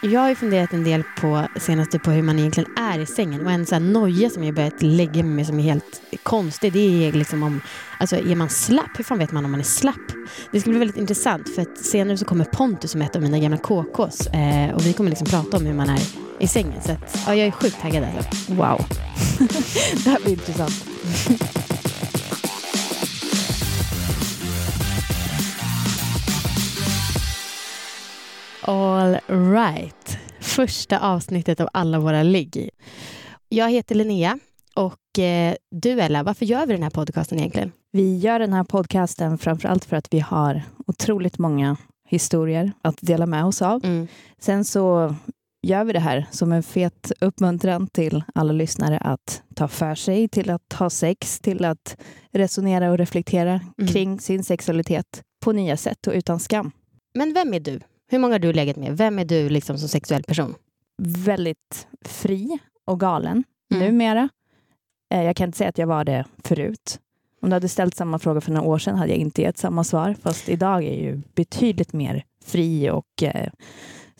Jag har ju funderat en del på senaste på hur man egentligen är i sängen och en sån noja som jag börjat lägga mig med som är helt konstig det är liksom om, alltså är man slapp? Hur fan vet man om man är slapp? Det ska bli väldigt intressant för att senare så kommer Pontus som är ett av mina gamla KKs eh, och vi kommer liksom prata om hur man är i sängen så att ja, jag är sjukt taggad alltså. Wow. det här blir intressant. All right. Första avsnittet av alla våra ligg. Jag heter Linnea och eh, du Ella, varför gör vi den här podcasten egentligen? Vi gör den här podcasten framför allt för att vi har otroligt många historier att dela med oss av. Mm. Sen så gör vi det här som en fet uppmuntran till alla lyssnare att ta för sig, till att ha sex, till att resonera och reflektera Mm. kring sin sexualitet på nya sätt och utan skam. Men vem är du? Hur många har du legat med? Vem är du liksom som sexuell person? Väldigt fri och galen Mm. numera. Eh, Jag kan inte säga att jag var det förut. Om du hade ställt samma fråga för några år sedan hade jag inte gett samma svar. Fast idag är jag ju betydligt mer fri och eh,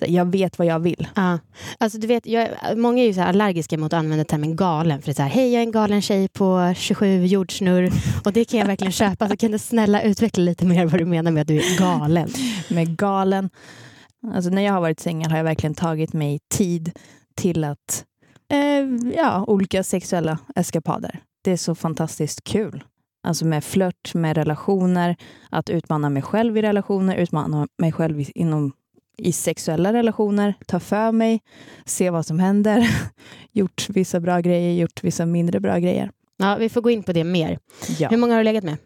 jag vet vad jag vill. Ja. Alltså, du vet, jag, många är ju så allergiska mot att använda termen galen. För det är så här, hej jag är en galen tjej på 27 jordsnurr. Och det kan jag verkligen köpa. Så kan du snälla utveckla lite mer vad du menar med att du är galen? med galen. Alltså när jag har varit singel har jag verkligen tagit mig tid till att, eh, ja, olika sexuella eskapader. Det är så fantastiskt kul. Alltså med flört, med relationer, att utmana mig själv i relationer, utmana mig själv inom, i sexuella relationer, ta för mig, se vad som händer, gjort vissa bra grejer, gjort vissa mindre bra grejer. Ja, vi får gå in på det mer. Ja. Hur många har du legat med?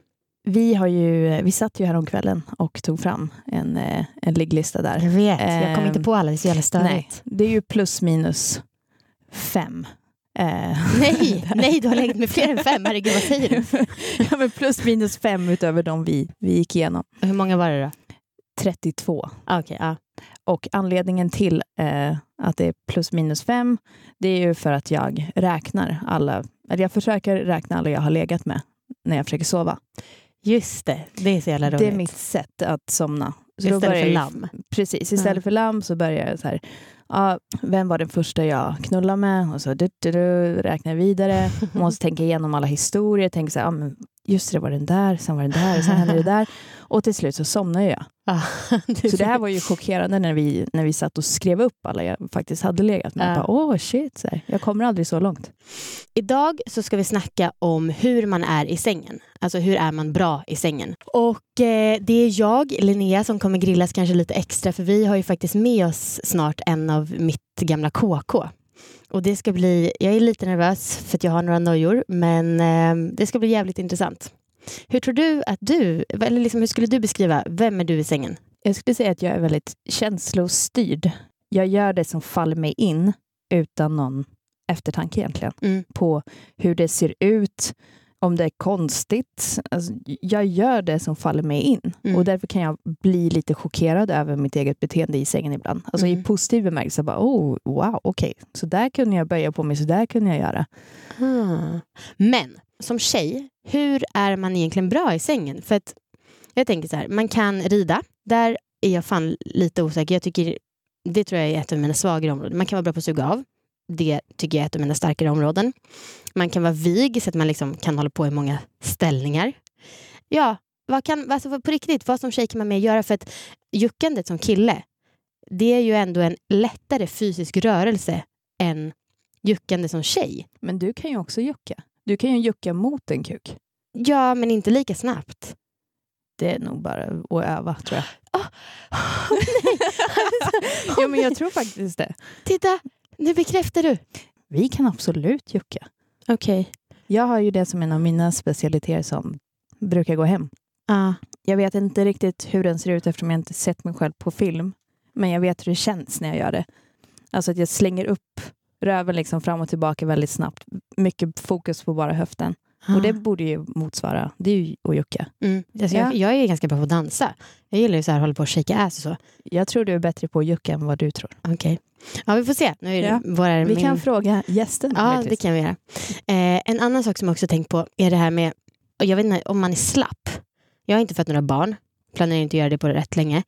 Vi, har ju, vi satt ju här om kvällen och tog fram en, eh, en ligglista där. Jag vet, jag kom Ehm, inte på alla. Det är så jävla Nej, störigt. det är ju plus minus fem. Eh, Nej, nej, du har legat med fler än fem. Herregud, vad säger du? ja, men plus minus fem utöver de vi, vi gick igenom. Hur många var det då? 32. Ah, Okej, ja. Och anledningen till eh, att det är plus minus fem, det är ju för att jag räknar alla, eller jag försöker räkna alla jag har legat med när jag försöker sova. Just det, det är så jävla roligt. Det är mitt sätt att somna. Så Istället för lamm. Precis, istället Ja. för lamm så börjar jag så här, ja, vem var den första jag knullade med? Och så du, du, du, räknar vidare, måste tänka igenom alla historier, tänka så här, ja, men just det var den där, sen var den där, sen hände det där. Och till slut så somnar jag. Ja, Så det här var ju chockerande när vi, när vi satt och skrev upp alla jag faktiskt hade legat med. Bara, Åh shit, så här, jag kommer aldrig så långt. Idag så ska vi snacka om hur man är i sängen. Alltså hur är man bra i sängen. Och eh, det är jag, Linnea, som kommer grillas kanske lite extra för vi har ju faktiskt med oss snart en av mitt gamla KK. Och det ska bli, jag är lite nervös för att jag har några nojor men eh, det ska bli jävligt intressant. Hur tror du att du, eller liksom, hur skulle du beskriva, vem är du i sängen? Jag skulle säga att jag är väldigt känslostyrd. Jag gör det som faller mig in utan någon eftertanke egentligen. Mm. på hur det ser ut, om det är konstigt. Alltså, jag gör det som faller mig in. Mm. Och därför kan jag bli lite chockerad över mitt eget beteende i sängen ibland. Alltså Mm. i positiv bemärkelse. Bara, oh, wow, okej. Så där kunde jag böja på mig, så där kunde jag göra. Ah. Men som tjej, hur är man egentligen bra i sängen? För att jag tänker så här, man kan rida. Där är jag fan lite osäker. Jag tycker, det tror jag är ett av mina svagare områden. Man kan vara bra på att suga av. Det tycker jag är ett av mina starkare områden. Man kan vara vig så att man liksom kan hålla på i många ställningar. Ja, vad kan, alltså på riktigt, vad som tjej kan man mer göra? För att juckandet som kille, det är ju ändå en lättare fysisk rörelse än juckande som tjej. Men du kan ju också jucka. Du kan ju jucka mot en kuk. Ja, men inte lika snabbt. Det är nog bara att öva, tror jag. Oh, nej. ja, men jag tror faktiskt det. Titta, nu bekräftar du. Vi kan absolut jucka. Okej. Jag har ju det som en av mina specialiteter som brukar gå hem. Ja. Jag vet inte riktigt hur den ser ut eftersom jag inte sett mig själv på film. Men jag vet hur det känns när jag gör det. Alltså att jag slänger upp röven liksom fram och tillbaka väldigt snabbt. Mycket fokus på bara höften. Och det borde ju motsvara, det är ju att jucka. Mm. Alltså, jag, Ja. jag är ganska bra på att dansa. Jag gillar ju så här, hålla på och shaka ass och så. Jag tror du är bättre på att jucka än vad du tror. Okej. Ja, vi får se. Nu är det Ja. våra, Vi min... kan fråga gästen. Ja, möjligtvis. det kan vi göra. Eh, en annan sak som jag också tänkt på är det här med, och jag vet inte om man är slapp. Jag har inte fått några barn, planerar inte att göra det på rätt länge.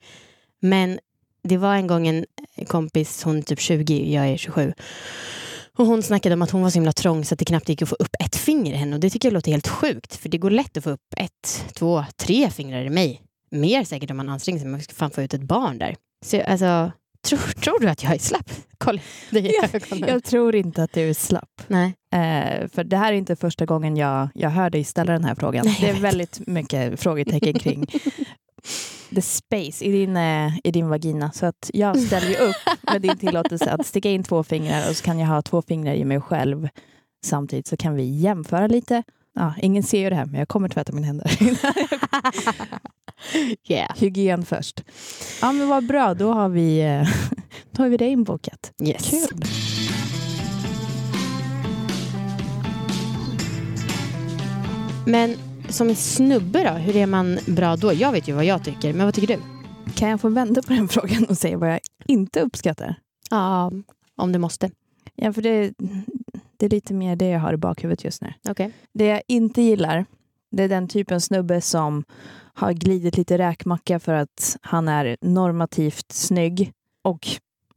Men det var en gång en kompis, hon är typ 20, jag är 27. Och hon snackade om att hon var så himla trång så att det knappt gick att få upp ett finger i henne. Och det tycker jag låter helt sjukt. För det går lätt att få upp ett, två, tre fingrar i mig. Mer säkert om man anstränger sig. Man ska fan få ut ett barn där. Så alltså, tror, tror du att jag är slapp? Kolla dig ögonen. Jag tror inte att du är slapp. Nej. Eh, för det här är inte första gången jag, jag hör dig ställa den här frågan. Nej, jag det är väldigt mycket frågetecken kring the space i din, eh, i din vagina. Så att jag ställer ju upp med din tillåtelse att sticka in två fingrar och så kan jag ha två fingrar i mig själv. Samtidigt så kan vi jämföra lite. Ja, ingen ser ju det här, men jag kommer tvätta mina händer. yeah. Hygien först. Ja, men vad bra. Då har vi, eh, då har vi det inbokat. Yes. Kul. Men som snubbe då, hur är man bra då? Jag vet ju vad jag tycker, men vad tycker du? Kan jag få vända på den frågan och säga vad jag inte uppskattar? Ja, om du måste. Ja, för det, det är lite mer det jag har i bakhuvudet just nu. Okej. Det jag inte gillar, det är den typen snubbe som har glidit lite räkmacka för att han är normativt snygg och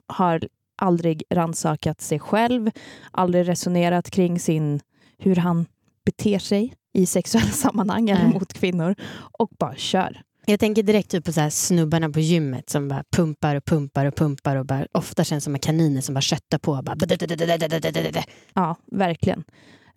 har aldrig rannsakat sig själv, aldrig resonerat kring sin, hur han beter sig i sexuella sammanhang eller mot kvinnor och bara kör. Jag tänker direkt typ på så snubbarna på gymmet som bara pumpar och pumpar och pumpar och bara, ofta känns som kaniner som bara köttar på. Bara, Ja, verkligen.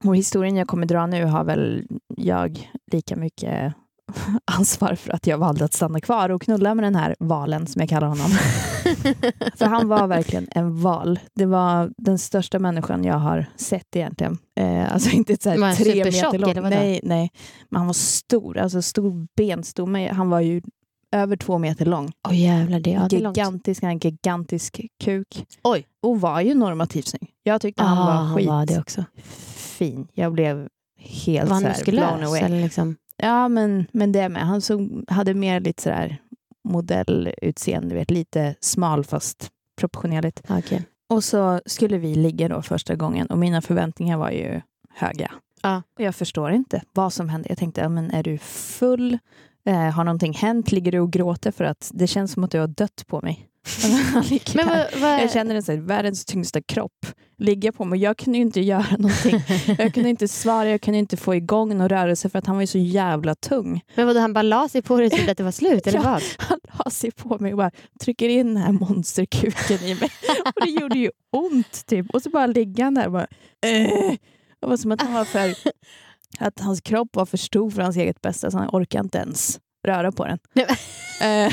Och historien jag kommer dra nu har väl jag lika mycket ansvar för att jag valde att stanna kvar och knulla med den här valen som jag kallar honom. för han var verkligen en val. Det var den största människan jag har sett egentligen. Eh, alltså inte så Var här han tre meter lång. Nej, nej. Men han var stor, alltså stor benstomme. Han var ju över två meter lång. Åh jävlar, det, ja, det gigantisk, en gigantisk kuk. Oj. Och var ju normativt snygg. Jag tyckte han Ah, var han skit var det också. fin. Jag blev helt Var han så här blown away. Eller liksom? Ja, men, men det med. Han såg, hade mer lite sådär modellutseende, du vet, lite smal fast proportionerligt. Okej. Och så skulle vi ligga då första gången och mina förväntningar var ju höga. Ja. Och jag förstår inte vad som hände. Jag tänkte, ja, men är du full? Eh, har någonting hänt? Ligger du och gråter för att det känns som att du har dött på mig? Men vad, vad, Jag känner en så här, världens tyngsta kropp ligga på mig. Jag kunde inte göra någonting. Jag kunde inte svara, jag kunde inte få igång någon rörelse för att han var ju så jävla tung. men vadå, han bara la sig på det och trodde att det var slut, eller Ja. vad? Han la sig på mig och bara trycker in den här monsterkuken i mig. Och det gjorde ju ont typ. Och så bara ligger han där och bara eh. Det var som att han var för att hans kropp var för stor för hans eget bästa så han orkade inte ens röra på den. Eh,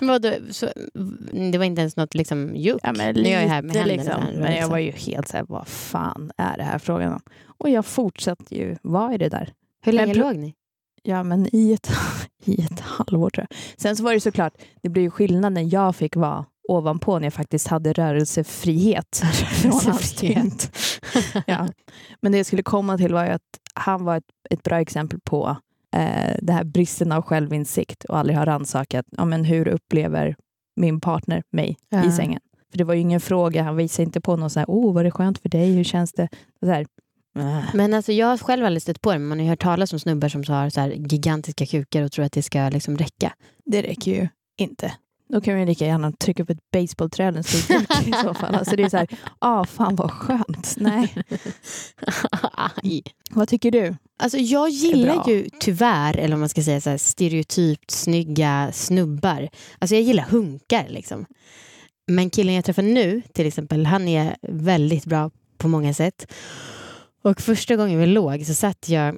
vadå, så, det var inte ens något liksom juck? ja, men är jag här med lite händerna liksom. så här, Men jag var ju helt såhär, vad fan är det här frågan om? Och jag fortsatte ju vara i det där. Hur länge Men låg ni? Ja, men i ett, i ett halvår tror jag. Sen så var det såklart, det blev ju skillnad när jag fick vara ovanpå när jag faktiskt hade rörelsefrihet från ja. Men det jag skulle komma till var ju att han var ett, ett bra exempel på eh, det här bristen av självinsikt och aldrig har rannsakat ja, men hur upplever min partner mig Ja. i sängen. För det var ju ingen fråga, han visade inte på någon så här, oh var det skönt för dig, hur känns det? Så här, äh. Men alltså, jag har själv aldrig stött på det, men man har ju hört talas om snubbar som har så här gigantiska kukar och tror att det ska liksom räcka. Det räcker ju inte. Då kan vi lika gärna trycka upp ett basebollträ eller en stor duk i så fall. Alltså det är så här, ah fan vad skönt. Nej. Vad tycker du? Alltså jag gillar ju tyvärr, eller om man ska säga så här, stereotypt snygga snubbar. Alltså jag gillar hunkar liksom. Men killen jag träffar nu till exempel, han är väldigt bra på många sätt. Och första gången vi låg så satt jag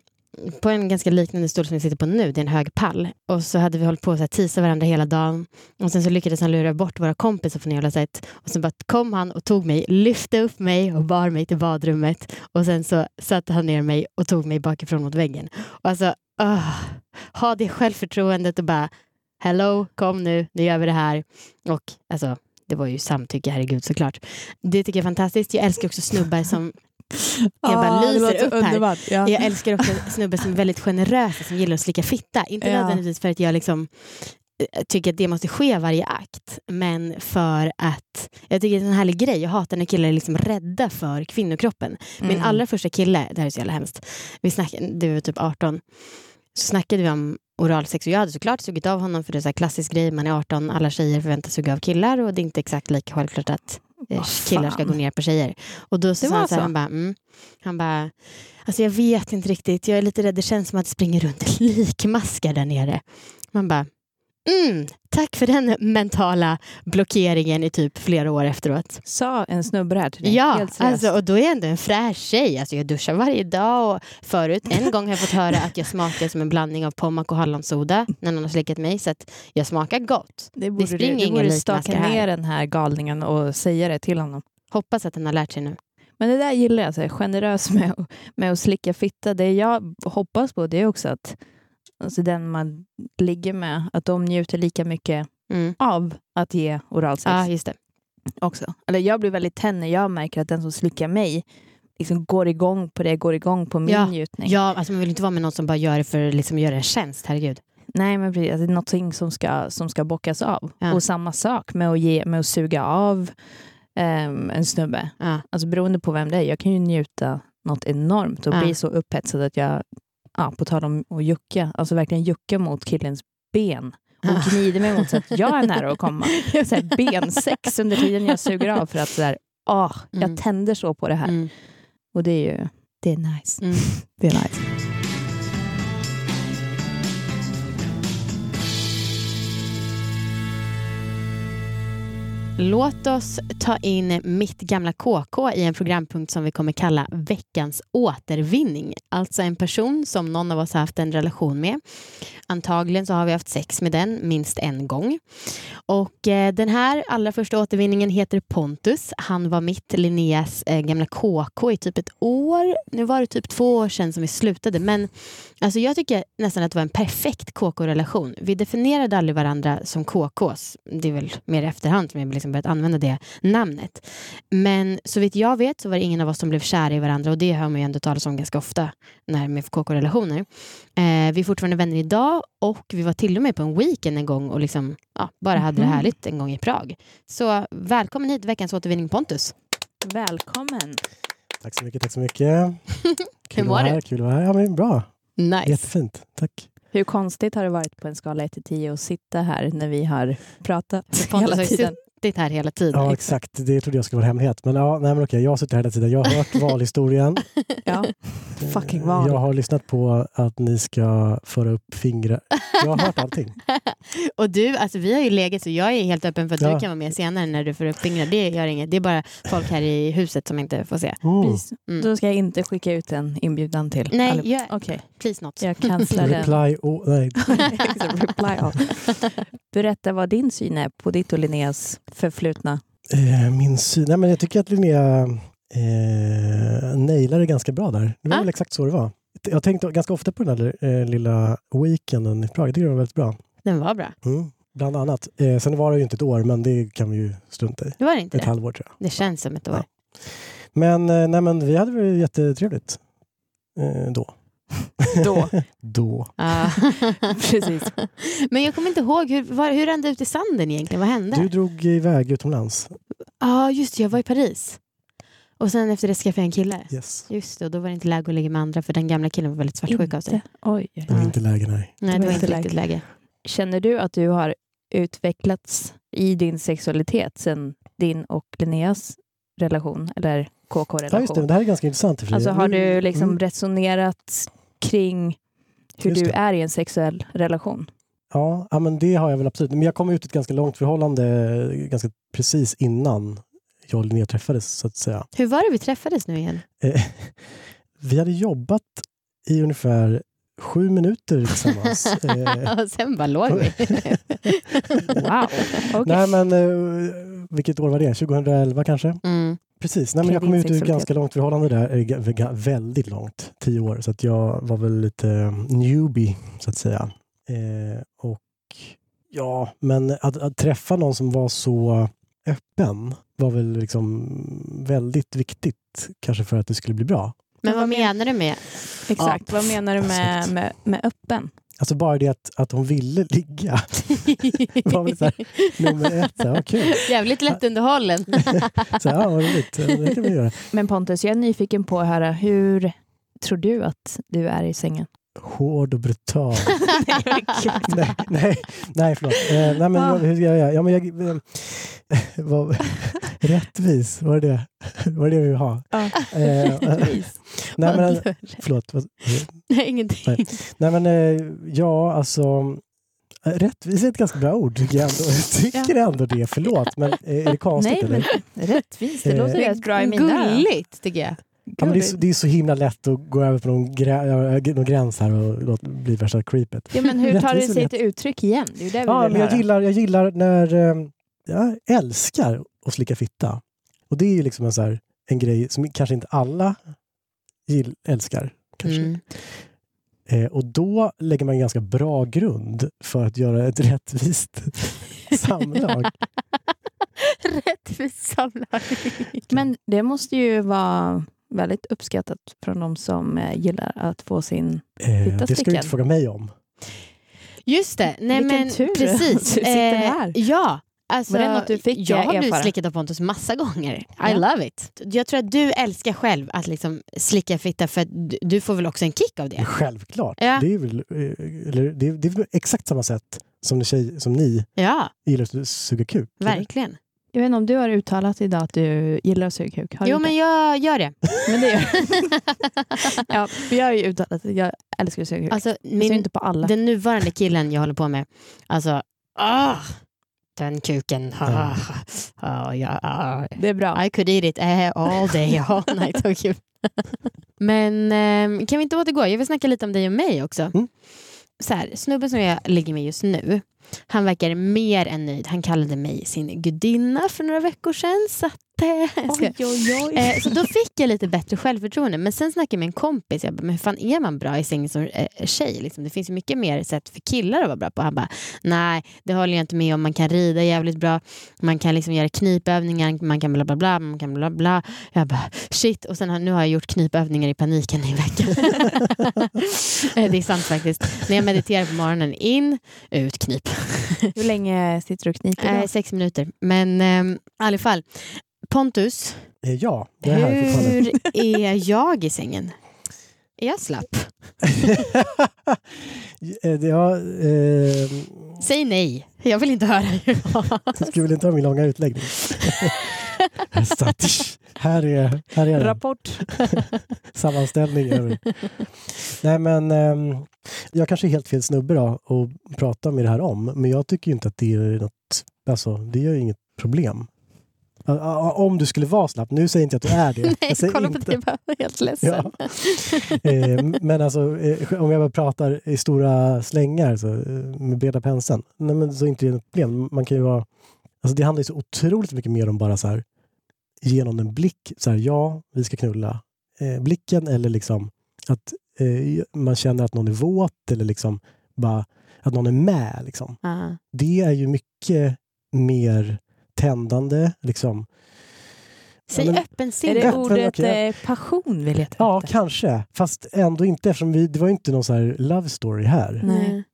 på en ganska liknande stol som vi sitter på nu, det är en hög pall. Och så hade vi hållit på att tisa varandra hela dagen. Och sen så lyckades han lura bort våra kompisar från hela sätt. Och sen bara kom han och tog mig, lyfte upp mig och bar mig till badrummet. Och sen så satte han ner mig och tog mig bakifrån mot väggen. Och alltså, ah, ha det självförtroendet och bara hello, kom nu, nu gör vi det här. Och alltså, det var ju samtycke, herregud såklart. Det tycker jag är fantastiskt. Jag älskar också snubbar som jag bara Ah, lyser upp här. Ja. jag älskar också snubbar som är väldigt generösa, som gillar att slicka fitta. Inte Ja. nödvändigtvis för att jag liksom eh, tycker att det måste ske varje akt, men för att jag tycker det är en härlig grej. Jag hatar när killar är liksom rädda för kvinnokroppen. Min Mm. allra första kille, det här är så jävla hemskt, vi snackade, du var typ 18, så snackade vi om oralsex och jag hade såklart sugit av honom för det är så här klassisk grej, man är 18, alla tjejer förväntas suga av killar och det är inte exakt lika självklart att Vad killar ska gå ner på tjejer. Och då sa han så här, han bara, mm. han bara, alltså jag vet inte riktigt, jag är lite rädd, det känns som att det springer runt likmaskar där nere. Man bara, mm, tack för den mentala blockeringen i typ flera år efteråt. Sa en snubbe det här till dig? Ja, alltså, och då är jag ändå en fräsch tjej. Alltså, jag duschar varje dag och förut, en gång har jag fått höra att jag smakar som en blandning av pommac och hallonsoda när någon har slickat mig, så att jag smakar gott. det borde springer du, du borde staka här. ner den här galningen och säga det till honom. Hoppas att han har lärt sig nu. Men det där gillar jag, så här, generös med, med att slicka fitta. Det jag hoppas på det är också att alltså den man ligger med, att de njuter lika mycket Mm. av att ge oralsex Ja, just det. också. Eller jag blir väldigt tänd när jag märker att den som slickar mig liksom går igång på det, går igång på min Ja, njutning. Ja, alltså man vill inte vara med någon som bara gör det för att liksom göra en tjänst, herregud. Nej, men precis. Alltså, det är någonting som ska, som ska bockas av. Ja. Och samma sak med att, ge, med att suga av ehm, en snubbe. Ja. Alltså beroende på vem det är. Jag kan ju njuta något enormt och Ja. bli så upphetsad att jag, ja, på tal om att jucka, alltså verkligen jucka mot killens ben och gnider mig mot så att jag är nära att komma. Så här, bensex under tiden jag suger av för att så här, ah, jag Mm. tänder så på det här. Mm. Och det är ju, det är nice. Mm. Det är nice. Låt oss ta in mitt gamla KK i en programpunkt som vi kommer kalla veckans återvinning. Alltså en person som någon av oss har haft en relation med. Antagligen så har vi haft sex med den minst en gång. Och eh, den här allra första återvinningen heter Pontus. Han var mitt, Linneas eh, gamla KK i typ ett år. Nu var det typ två år sedan som vi slutade men alltså jag tycker nästan att det var en perfekt KK-relation. Vi definierade aldrig varandra som KKs. Det är väl mer i efterhand som jag liksom börjat använda det namnet. Men så vitt jag vet så var det ingen av oss som blev kära i varandra och det hör man ju ändå talas om ganska ofta när med KK-relationer. Eh, vi är fortfarande vänner idag och vi var till och med på en weekend en gång och liksom, ja, bara hade det Mhm. härligt en gång i Prag. Så välkommen hit veckans återvinning Pontus. Välkommen. Tack så mycket, tack så mycket. Kul Hur var det? här, kul att vara här. Ja, men bra. Nice. Jättefint. Tack. Hur konstigt har det varit på en skala 1 till 10 att sitta här när vi har pratat hela tiden? Suttit här hela tiden. Ja, liksom. exakt. Det trodde jag skulle vara en hemlighet. Men, ja, nej, men okej, jag har suttit här hela tiden. Jag har hört valhistorien. Ja. Fucking val. Jag har lyssnat på att ni ska föra upp fingrar. Jag har hört allting. Och du, alltså vi har ju legat så jag är helt öppen för att Ja. du kan vara med senare när du får upp fingrar. Det gör inget. Det är bara folk här i huset som inte får se. Mm. Mm. Då ska jag inte skicka ut en inbjudan till Nej, allihop. gör- Okej, Please not. jag cancelar den. Reply. Oh, nej. Reply all. Berätta vad din syn är på ditt och Linneas förflutna. Eh, min syn. Nej, men jag tycker att Linnea eh, nailar det ganska bra där. Det var Ah. väl exakt så det var. Jag har tänkt ganska ofta på den där eh, lilla weekenden i Prag. Jag tycker det var väldigt bra. Den var bra. Mm. Bland annat. Eh, sen var det ju inte ett år, men det kan vi ju strunta i. Det var det inte Ett det? halvår tror jag. Det känns som ett år. Ja. Men, eh, nej, men vi hade väl jättetrevligt eh, då. Då. då. Ja. Precis. Men jag kommer inte ihåg, hur, var, hur rann det ut i sanden egentligen? Vad hände? Du drog iväg utomlands. Ja, just det. Jag var i Paris. Och sen efter det skaffade jag en kille. Yes. Just det, och då var det inte läge att ligga med andra för den gamla killen var väldigt svartsjuk av sig. Inte. Oj. oj, Det var inte läge, nej. Nej, det var inte riktigt läge. Känner du att du har utvecklats i din sexualitet sen din och Linneas relation eller Ja, just det. KK-relation? Det här är ganska intressant. alltså har du liksom mm. resonerat kring hur du är i en sexuell relation? Ja, ja, men det har jag väl absolut. Men jag kom ut i ett ganska långt förhållande ganska precis innan jag och Linnea träffades, så att säga. Hur var det vi träffades nu igen? Eh, vi hade jobbat i ungefär sju minuter tillsammans. Eh, och sen bara låg vi. Wow. Okej. Nej, men eh, vilket år var det? 2011 kanske? Mm. Precis. Nej, men jag kom ut ur ganska långt förhållande där. Väldigt långt. Tio år. Så att jag var väl lite eh, newbie, så att säga. Eh, och ja, men att, att träffa någon som var så öppen var väl liksom väldigt viktigt. Kanske för att det skulle bli bra. Men vad menar du med? Exakt. Ja, Vad menar du med, med, med öppen? Alltså bara det att, att hon ville ligga var väl så här, nummer ett. Så här, kul. Jävligt lättunderhållen. Så här, ja, vad roligt. Det kan vi göra. Men Pontus, jag är nyfiken på att höra hur tror du att du är i sängen? Hård och brutal. Nej, nej, nej, förlåt. Eh, nej, men, Ah. hur ska jag göra? Ja, men jag, eh, vad, rättvis, var det det? Var det det vi vill ha? Ja. Eh, eh, Rättvis. nej, men, Vad- förlåt. Vad, Nej, ingenting. Nej. nej, men eh, ja, alltså. eh, Rättvis är ett ganska bra ord tycker jag ändå. Jag tycker ändå det. Förlåt, men eh, är det konstigt? Nej, eller? men rättvist. Det Eh, låter rätt bra i mina. Gulligt tycker jag. Ja, men det, är så, det är så himla lätt att gå över på någon, grä, någon gräns här och bli värsta creepet. Ja, men hur tar det sig till uttryck igen? Det är det Ja, men jag gillar, jag gillar när... eh, Jag älskar att slicka fitta. Och det är ju liksom en, så här, en grej som kanske inte alla gill, älskar. Kanske. Mm. Eh, och då lägger man en ganska bra grund för att göra ett rättvist samlag. Rättvis samlag. Men det måste ju vara väldigt uppskattat från de som eh, gillar att få sin... Eh, Fitta det ska du inte fråga mig om. Just det. Nej, Vilken men tur precis. att du sitter här. ja. Alltså, Var det något du fick jag har blivit slickad av Pontus massa gånger. I Ja. love it. Jag tror att du älskar själv att liksom slicka fitta för att du, får väl också en kick av det? Självklart. Ja. Det, är väl, eh, eller, det, är, det är väl exakt samma sätt som, ni tjej, som ni Ja, gillar att suga kuk. eller? Jag vet inte om du har uttalat idag att du gillar att suga kuk? Har Jo, men jag gör det. men det gör ja, Jag har ju uttalat att jag älskar att suga kuk. Alltså, min, inte på alla. den nuvarande killen jag håller på med, alltså, ah, den kuken. Ah, ah, ja, ah. Det är bra. I could eat it all day, all night. Oh. Men ehm, kan vi inte återgå? Jag vill snacka lite om dig och mig också. Mm. Så här, snubben som jag ligger med just nu, han verkar mer än nöjd. Han kallade mig sin gudinna för några veckor sedan. Så, jag ska, oj, oj. Eh, så då fick jag lite bättre självförtroende. Men sen snackade jag med en kompis. Jag bara, men hur fan är man bra i sängen som eh, tjej? Liksom, det finns ju mycket mer sätt för killar att vara bra på. Han bara, nej det håller jag inte med om. Man kan rida jävligt bra. Man kan liksom göra knipövningar. Man kan bla bla bla. Man kan bla bla. Jag bara, shit. Och sen nu har jag gjort knipövningar i paniken i veckan. Eh, det är sant faktiskt. När jag mediterar på morgonen, in, ut, knip. Hur länge sitter du och kniper? Eh, sex minuter. Men eh, i alla fall. Pontus, Eh, ja, det är här fortfarande. hur är jag i sängen? Är jag slapp? Eh, ja, eh, Säg nej. Jag vill inte höra hur du skulle väl inte ha min långa utläggning? Så att, här är, här är den. Rapport. sammanställning över. Nej men ehm, jag kanske är helt fel snubbe då att prata med det här om. Men jag tycker inte att det är något, alltså det gör ju inget problem. Om du skulle vara slapp, nu säger inte jag att du är det. Nej, jag kolla på inte. det. Jag var helt ledsen. Ja. Eh, men alltså eh, om jag bara pratar i stora slängar så, eh, med breda penseln. Nej men så är inte det något problem. Man kan ju vara, alltså det handlar ju så otroligt mycket mer om bara så här genom en blick, så här, ja, vi ska knulla. Blicken eller liksom att eh, man känner att någon är våt eller liksom bara att någon är med. Liksom. Ja. Det är ju mycket mer tändande. Liksom. Säg Ja, men- Är det Öppen, ordet okej. eh, passion vi letar Ja, efter? kanske. Fast ändå inte eftersom vi, det var inte någon så här love story här. Nej.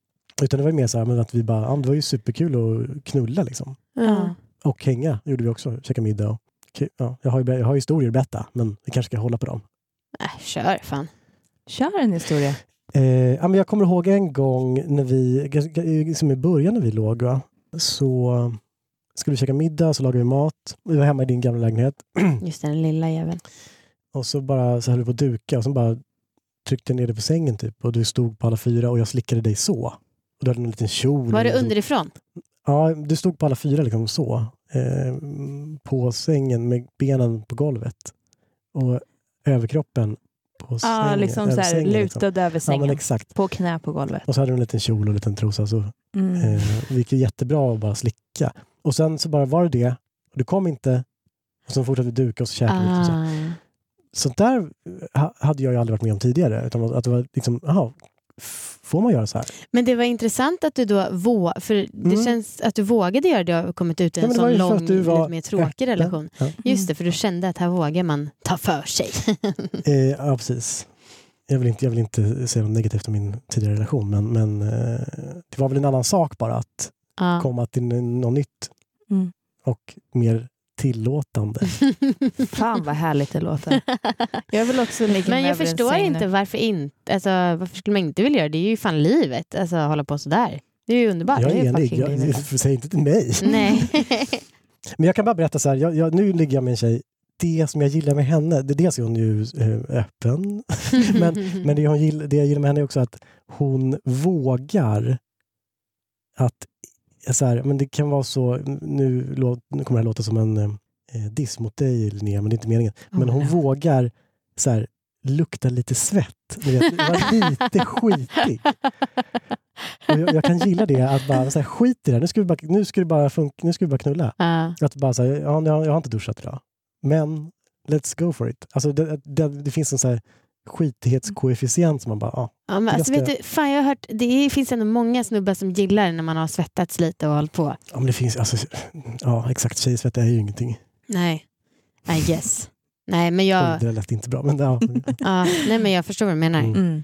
Utan det var ju mer så här men att vi bara, ja, det var ju superkul att knulla liksom. Ja. Och hänga gjorde vi också, käka middag. Och, ja, jag, har ju, jag har historier att berätta, men vi kanske ska hålla på dem. Äh, kör fan. Kör en historia. Eh, ja, men jag kommer ihåg en gång när vi, liksom i början när vi låg, va? så skulle vi käka middag, så lagade vi mat. Vi var hemma i din gamla lägenhet. Just den lilla jäveln. Och så bara så höll vi på att duka och så bara tryckte jag ner dig på sängen typ och du stod på alla fyra och jag slickade dig så. Och du hade en liten kjol. Var det liksom. underifrån? Ja, du stod på alla fyra liksom så. Eh, på sängen med benen på golvet. Och överkroppen på sängen. Ja, liksom över så här, sängen, liksom. lutad över Ja, sängen. men exakt. på knä på golvet. Och så hade du en liten kjol och en liten trosa. Så Mm. eh, det gick jättebra att bara slicka. Och sen så bara var det det. Och du kom inte. Och sen fortsatte vi duka och så käkade vi lite. Och så. Ah. Sånt där ha- hade jag ju aldrig varit med om tidigare. Utan att det var liksom, jaha, f- får man göra så här? Men det var intressant att du då vågade, för det Mm. känns att du vågade göra det och kommit ut i Ja, en det var sån lång, du var lite mer tråkig relation. Ja. Just det, för du kände att här vågar man ta för sig. Eh, ja, precis. Jag vill, inte, jag vill inte säga något negativt om min tidigare relation, men, men eh, det var väl en annan sak bara att ja. komma till något nytt Mm. och mer tillåtande. Fan vad härligt det låter. Jag vill också ligga Men jag förstår inte varför inte. Alltså, varför skulle man inte vilja göra det? Det är ju fan livet. Alltså hålla på sådär. Det är ju underbart. Jag det är är enig, jag, säg inte till mig. Nej. Men jag kan bara berätta så här, jag, jag, nu ligger jag med en tjej, det som jag gillar med henne, det, dels är hon ju eh, öppen, men, men det, hon gill, det jag gillar med henne är också att hon vågar att, så här, men det kan vara så, nu, nu kommer det här låta som en eh, diss mot dig Linnea, men det är inte meningen. Men hon vågar så här, lukta lite svett, ni vet, vara lite skitig. Och jag, jag kan gilla det, att bara så här, skit i det här, nu ska vi bara, nu ska det bara, funka, nu ska vi bara knulla. Ja. Att bara säga, ja, jag, jag har inte duschat idag. Men let's go for it. Alltså det, det, det finns en så här skitighetskoefficient som man bara, ja. Ja, men alltså, Ganska- vet du, fan, jag har hört, det finns ändå många snubbar som gillar när man har svettats lite och hållit på. ja men det finns, alltså, ja exakt, tjejsvett är ju ingenting. Nej, I guess. Nej, men jag, Det lät inte bra, men ja. ja, nej, men jag förstår vad du menar. Mm. Mm.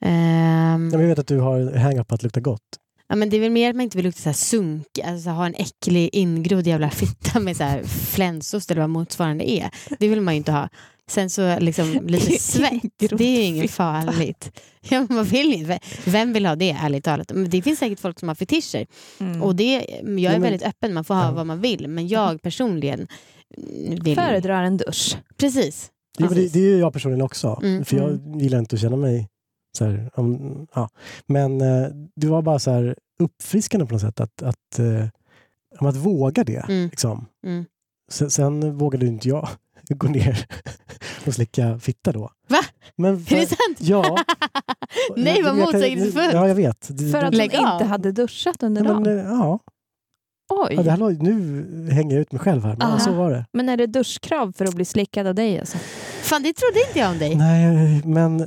Ja, men Jag vet att du har hang-up på att lukta gott. ja, men det är väl mer att man inte vill lukta så här sunk, alltså ha en äcklig ingrodd jävla fitta med så här flänsost eller vad motsvarande är. Det vill man ju inte ha. Sen så liksom lite svett, det är inget fitta. farligt. Ja, man vill inte. Vem vill ha det ärligt talat? Men det finns säkert folk som har fetischer. Mm. Och det, jag är väldigt öppen, man får ha Ja. vad man vill. Men jag personligen vill... Föredrar en dusch. Precis. Men det, det är ju jag personligen också. Mm, För jag gillar inte att känna mig så här, om, ja. Men eh, det var bara så här uppfriskande på något sätt att, att, eh, att våga det. Mm. Liksom. Mm. Sen, sen vågade inte jag gå ner och slicka fitta då. Va? Men Är det sant? Ja. Nej, vad motsägelsefullt. Ja, jag vet. För att av. inte hade duschat under ja, dagen. men, eh, ja. Oj. ja det här, var- nu hänger jag ut mig själv här, men Aha. så var det. Men är det duschkrav för att bli slickad av dig? Alltså? Fan, det trodde inte jag om dig. Nej, men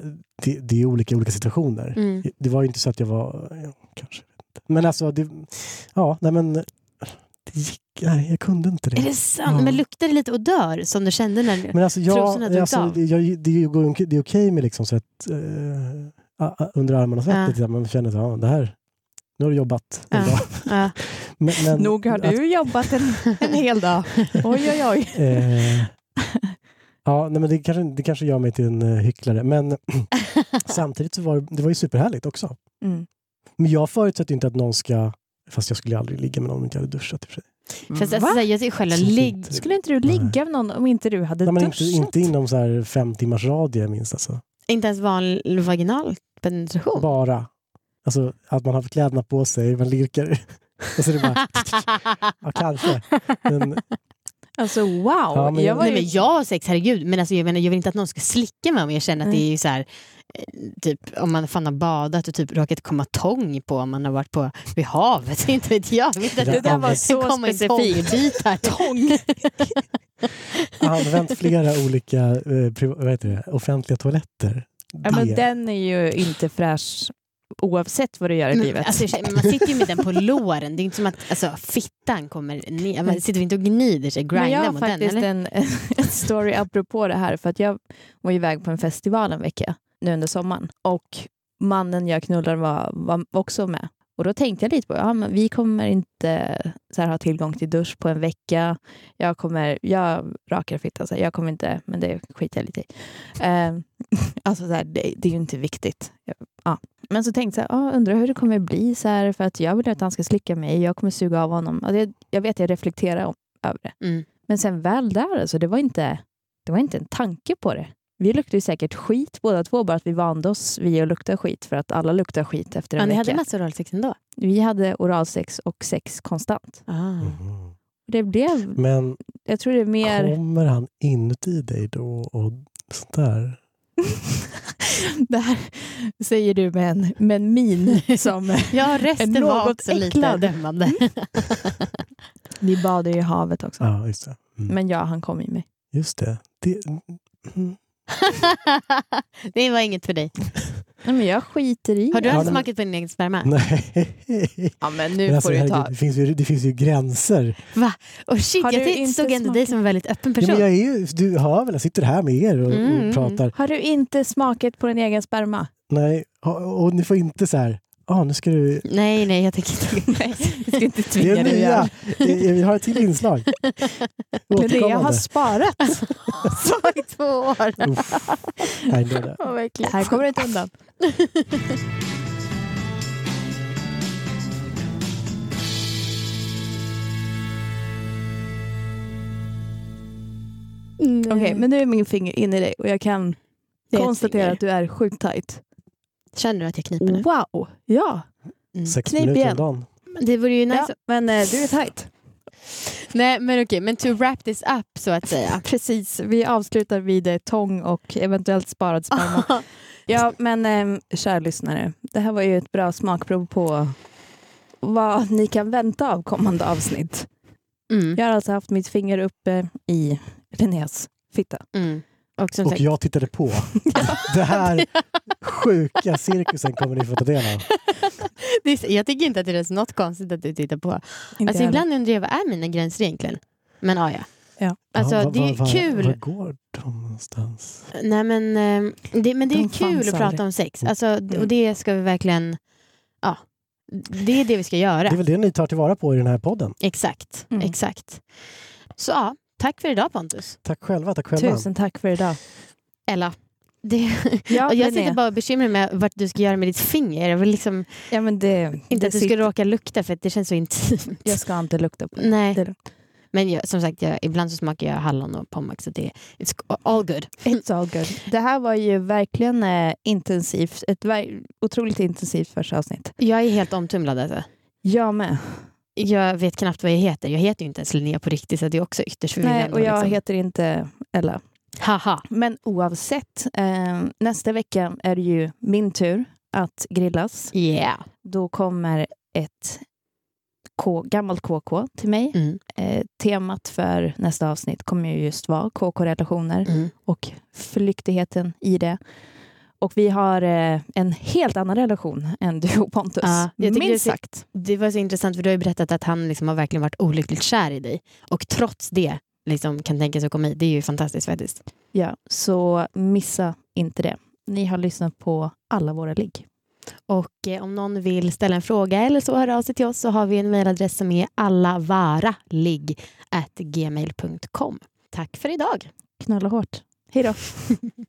det, det är olika olika situationer. Mm. Det var ju inte så att jag var... Ja, kanske. inte. Men alltså, det, ja, nej men... Det gick, nej, jag kunde inte det. Är det sant? Ja. Men luktar det lite odör som du kände när... Men alltså, jag, Trosorna drogs alltså, av? det, jag, det, det är okej med liksom svett eh, a- a- under armarna svettet. Ja. Man känner att ja, det här, nu har du jobbat en Ja. dag. Ja. Men, men, Nog har att- du jobbat en, en hel dag. Oj, oj, oj. Eh, ja, nej, men det, kanske, det kanske gör mig till en uh, hycklare. Men samtidigt så var det, det var ju superhärligt också. Mm. Men jag förutsätter inte att någon ska... Fast jag skulle aldrig ligga med någon om inte jag hade duschat. i och för sig. Fast alltså, Va? så här, jag tycker själva Absolut ligg... Skulle inte du ligga med någon om inte du hade Nej, men duschat? inte, inte inom så här fem timmars radie minst. Alltså. Inte ens vanlig vaginal penetration. Bara. Alltså att man har kläderna på sig, man lirkar. Och så är det bara, ja kanske. Men, Alltså wow. Ja, men jag var Nej, ju... men jag har sex, herregud. Men alltså, jag, menar, jag vill inte att någon ska slicka mig om jag känner att det är så här, eh, typ om man fan har badat och typ råkat komma tång på om man har varit på vid havet. Inte vet jag. jag. Vet inte Det att där det där var var så specifikt. Tång. använt flera olika eh, priva- vad heter det, offentliga toaletter. Ja, men Det- den är ju inte fräsch oavsett vad du gör i Men, livet. alltså, man sitter ju med den på låren. Det är inte som att alltså, fittan kommer ner. Man sitter inte och gnider sig, jag grindar har mot den. faktiskt Eller? en, en story apropå det här. För att jag var iväg på en festival en vecka nu under sommaren. Och mannen jag knullar var, var också med. Och då tänkte jag lite på, ja, men vi kommer inte så här, ha tillgång till dusch på en vecka. Jag kommer, jag rakar fitta, så här, jag kommer inte, men det skiter jag lite i. Eh, alltså så här, det, det är ju inte viktigt. Ja. Men så tänkte jag, ja, undrar hur det kommer bli så här, för att jag vill att han ska slicka mig, jag kommer suga av honom. Alltså, jag, jag vet, jag reflekterar om, över det. Mm. Men sen väl där, alltså, det, var inte, det var inte en tanke på det. Vi luktade ju säkert skit båda två, bara att vi vande oss vid att lukta skit för att alla luktar skit efter en Ja, ni vecka. hade massa oralsex ändå? Vi hade oralsex och sex konstant. Ah. Det blev, Men jag tror det är mer... kommer han inuti dig då och sånt där? det här säger du med en, med en min som... Ja, resten Är var något också lite äcklad. dömande. Vi badade ju i havet också. Ja, just det. Mm. Men ja, han kom i mig. Just det. det mm. det var inget för dig. Nej, men jag skiter i Har du det. Ja, aldrig smakat på din egen sperma? Nej. Ja, men nu Men alltså, får du ta... det, finns ju, det finns ju gränser. Och shit, Har jag du ty- inte såg ändå dig som en väldigt öppen Ja, person. men jag är ju, du hör väl, jag sitter här med er och, Mm. och pratar. Har du inte smakat på din egen sperma? Nej, och, och ni får inte så här, Ah, nu ska du... Nej, nej, jag tänker inte. Nej, jag ska inte Det tvinga är dig att göra. nya. Vi har ett till inslag. Men det jag har sparat. Så i två år. Uff. Nej, det är det. Ja, verkligen. Här kommer du inte undan. Mm. Okej, men nu är min finger inne i dig och jag kan konstatera att du är sjukt tajt. Känner du att jag kniper nu? Wow! Ja, Mm. Sex Knip minuter igen. om dagen. Det vore ju nice. ja men eh, du är tajt. Nej, men okej, men to wrap this up så att säga. Precis, vi avslutar vid eh, tång och eventuellt sparad sperma. ja, men eh, kära lyssnare, det här var ju ett bra smakprov på vad ni kan vänta av kommande avsnitt. mm. Jag har alltså haft mitt finger uppe i Linnés fitta. Mm. Och som Och jag tittade på. Det här sjuka cirkusen kommer ni få ta del av. är, jag tycker inte att det är något konstigt att du tittar på. Inte Alltså, heller. ibland undrar jag vad är mina gränser egentligen? Men ah, ja. Ja. Alltså, Ja, vad- det är vad- kul. Var går de någonstans? Nej, men, eh, det, men det är kul att prata om sex. Mm. Alltså, Och det ska vi verkligen... Ja, det är det vi ska göra. Det är väl det ni tar tillvara på i den här podden. Exakt. Mm. exakt. Så ja, tack för idag Pontus. Tack själva, tack själva. Tusen tack för idag. Ella. Det, Ja, och jag sitter bara och bekymrar mig vart du ska göra med ditt finger. Jag vill liksom, ja, men det, inte det att du ska råka lukta för att det känns så intimt. Jag ska inte lukta på det. Nej. det. Men jag, som sagt, jag, ibland så smakar jag hallon och pommac så det it's all good. It's all good. Det här var ju verkligen eh, intensivt. Ett ver- otroligt intensivt första avsnitt. Jag är helt omtumlad alltså. Jag med. Jag vet knappt vad jag heter. Jag heter ju inte ens Linnea på riktigt så det är också ytterst förvirrande. Nej, och jag liksom. heter inte Ella. Haha. Men oavsett, eh, nästa vecka är det ju min tur att grillas. Yeah. Då kommer ett K, gammalt KK till mig. Mm. Eh, temat för nästa avsnitt kommer ju just vara KK-relationer Mm. och flyktigheten i det. Och vi har eh, en helt annan relation än du och Pontus. Ja, Minst sagt. Det var så intressant för du har ju berättat att han liksom har verkligen varit olyckligt kär i dig. Och trots det liksom kan tänka sig att komma hit. Det är ju fantastiskt faktiskt. Ja, så missa inte det. Ni har lyssnat på alla våra ligg. Och eh, om någon vill ställa en fråga eller så höra av sig till oss så har vi en mejladress som är allavaraligg@gmail.com. Tack för idag. Knulla hårt. Hej då.